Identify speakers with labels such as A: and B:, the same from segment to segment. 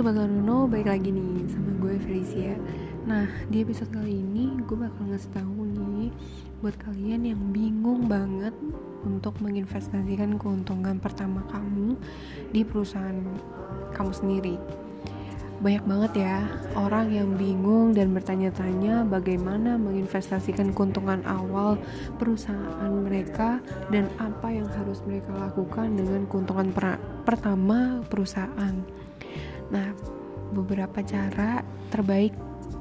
A: Sobat Laruno, baik lagi nih sama gue Felicia Nah, di episode kali ini gue bakal ngasih tahu nih Buat kalian yang bingung banget untuk menginvestasikan keuntungan pertama kamu di perusahaan kamu sendiri banyak banget ya orang yang bingung dan bertanya-tanya bagaimana menginvestasikan keuntungan awal perusahaan mereka dan apa yang harus mereka lakukan dengan keuntungan per pertama perusahaan. Nah, beberapa cara terbaik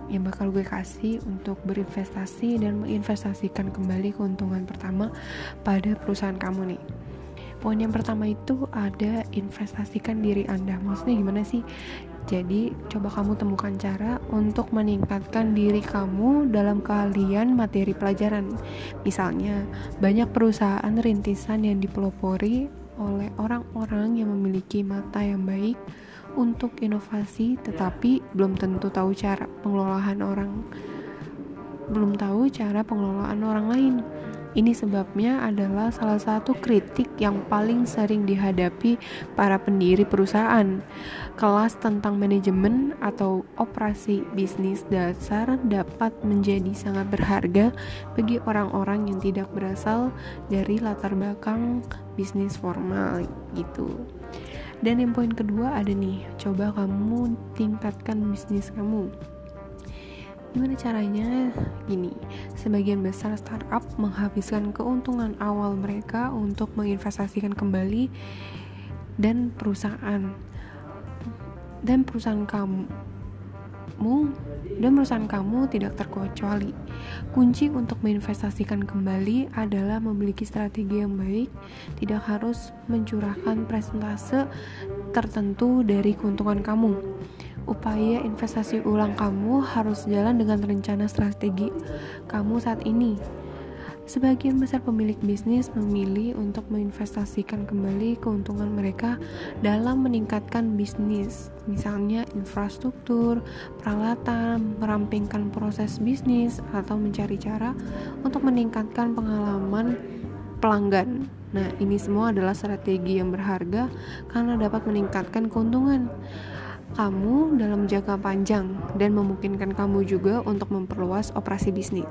A: yang bakal gue kasih untuk berinvestasi dan menginvestasikan kembali keuntungan pertama pada perusahaan kamu nih. Poin yang pertama itu ada investasikan diri Anda. Maksudnya gimana sih? Jadi, coba kamu temukan cara untuk meningkatkan diri kamu dalam keahlian materi pelajaran. Misalnya, banyak perusahaan rintisan yang dipelopori oleh orang-orang yang memiliki mata yang baik untuk inovasi, tetapi belum tentu tahu cara pengelolaan orang, belum tahu cara pengelolaan orang lain. Ini sebabnya adalah salah satu kritik yang paling sering dihadapi para pendiri perusahaan. Kelas tentang manajemen atau operasi bisnis dasar dapat menjadi sangat berharga bagi orang-orang yang tidak berasal dari latar belakang bisnis formal gitu. Dan yang poin kedua ada nih, coba kamu tingkatkan bisnis kamu. Gimana caranya? Gini, sebagian besar startup menghabiskan keuntungan awal mereka untuk menginvestasikan kembali dan perusahaan dan perusahaan kamu dan perusahaan kamu tidak terkecuali. Kunci untuk menginvestasikan kembali adalah memiliki strategi yang baik, tidak harus mencurahkan presentase tertentu dari keuntungan kamu upaya investasi ulang kamu harus jalan dengan rencana strategi kamu saat ini. Sebagian besar pemilik bisnis memilih untuk menginvestasikan kembali keuntungan mereka dalam meningkatkan bisnis, misalnya infrastruktur, peralatan, merampingkan proses bisnis, atau mencari cara untuk meningkatkan pengalaman pelanggan. Nah, ini semua adalah strategi yang berharga karena dapat meningkatkan keuntungan kamu dalam jangka panjang dan memungkinkan kamu juga untuk memperluas operasi bisnis.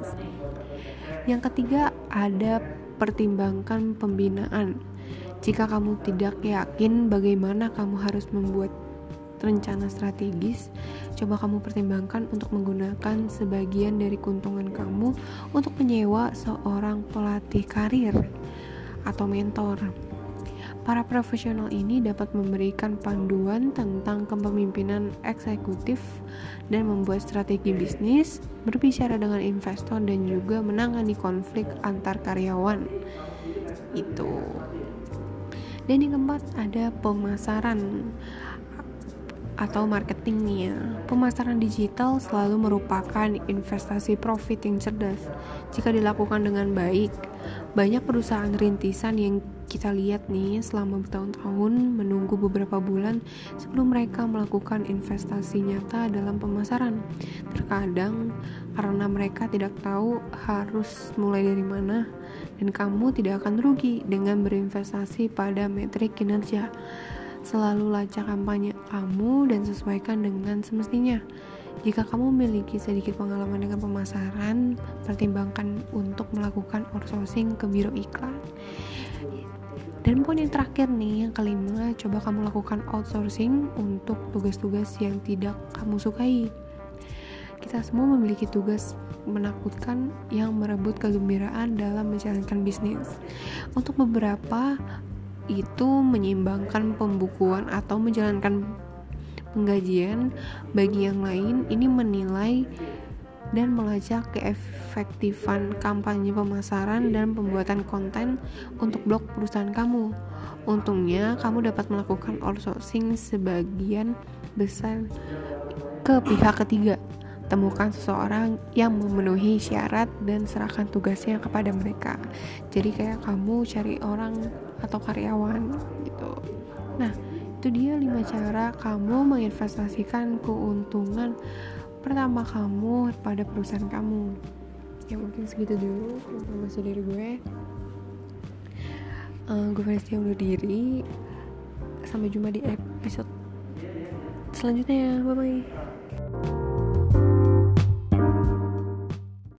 A: Yang ketiga, ada pertimbangkan pembinaan. Jika kamu tidak yakin bagaimana kamu harus membuat rencana strategis, coba kamu pertimbangkan untuk menggunakan sebagian dari keuntungan kamu untuk menyewa seorang pelatih karir atau mentor Para profesional ini dapat memberikan panduan tentang kepemimpinan eksekutif dan membuat strategi bisnis, berbicara dengan investor dan juga menangani konflik antar karyawan. Itu. Dan yang keempat ada pemasaran atau marketingnya. Pemasaran digital selalu merupakan investasi profit yang cerdas jika dilakukan dengan baik. Banyak perusahaan rintisan yang kita lihat nih selama bertahun-tahun menunggu beberapa bulan sebelum mereka melakukan investasi nyata dalam pemasaran. Terkadang karena mereka tidak tahu harus mulai dari mana dan kamu tidak akan rugi dengan berinvestasi pada metrik kinerja. Selalu lacak kampanye kamu dan sesuaikan dengan semestinya. Jika kamu memiliki sedikit pengalaman dengan pemasaran, pertimbangkan untuk melakukan outsourcing ke biro iklan. Dan poin yang terakhir nih, yang kelima, coba kamu lakukan outsourcing untuk tugas-tugas yang tidak kamu sukai. Kita semua memiliki tugas menakutkan yang merebut kegembiraan dalam menjalankan bisnis. Untuk beberapa itu menyeimbangkan pembukuan atau menjalankan penggajian, bagi yang lain ini menilai dan melacak keefektifan kampanye pemasaran dan pembuatan konten untuk blog perusahaan kamu. Untungnya, kamu dapat melakukan outsourcing sebagian besar ke pihak ketiga. Temukan seseorang yang memenuhi syarat dan serahkan tugasnya kepada mereka. Jadi kayak kamu cari orang atau karyawan gitu. Nah, itu dia lima cara kamu menginvestasikan keuntungan pertama kamu pada perusahaan kamu. Ya mungkin segitu dulu informasi dari gue. Uh, gue Vanessa undur diri. Sampai jumpa di episode selanjutnya. Bye bye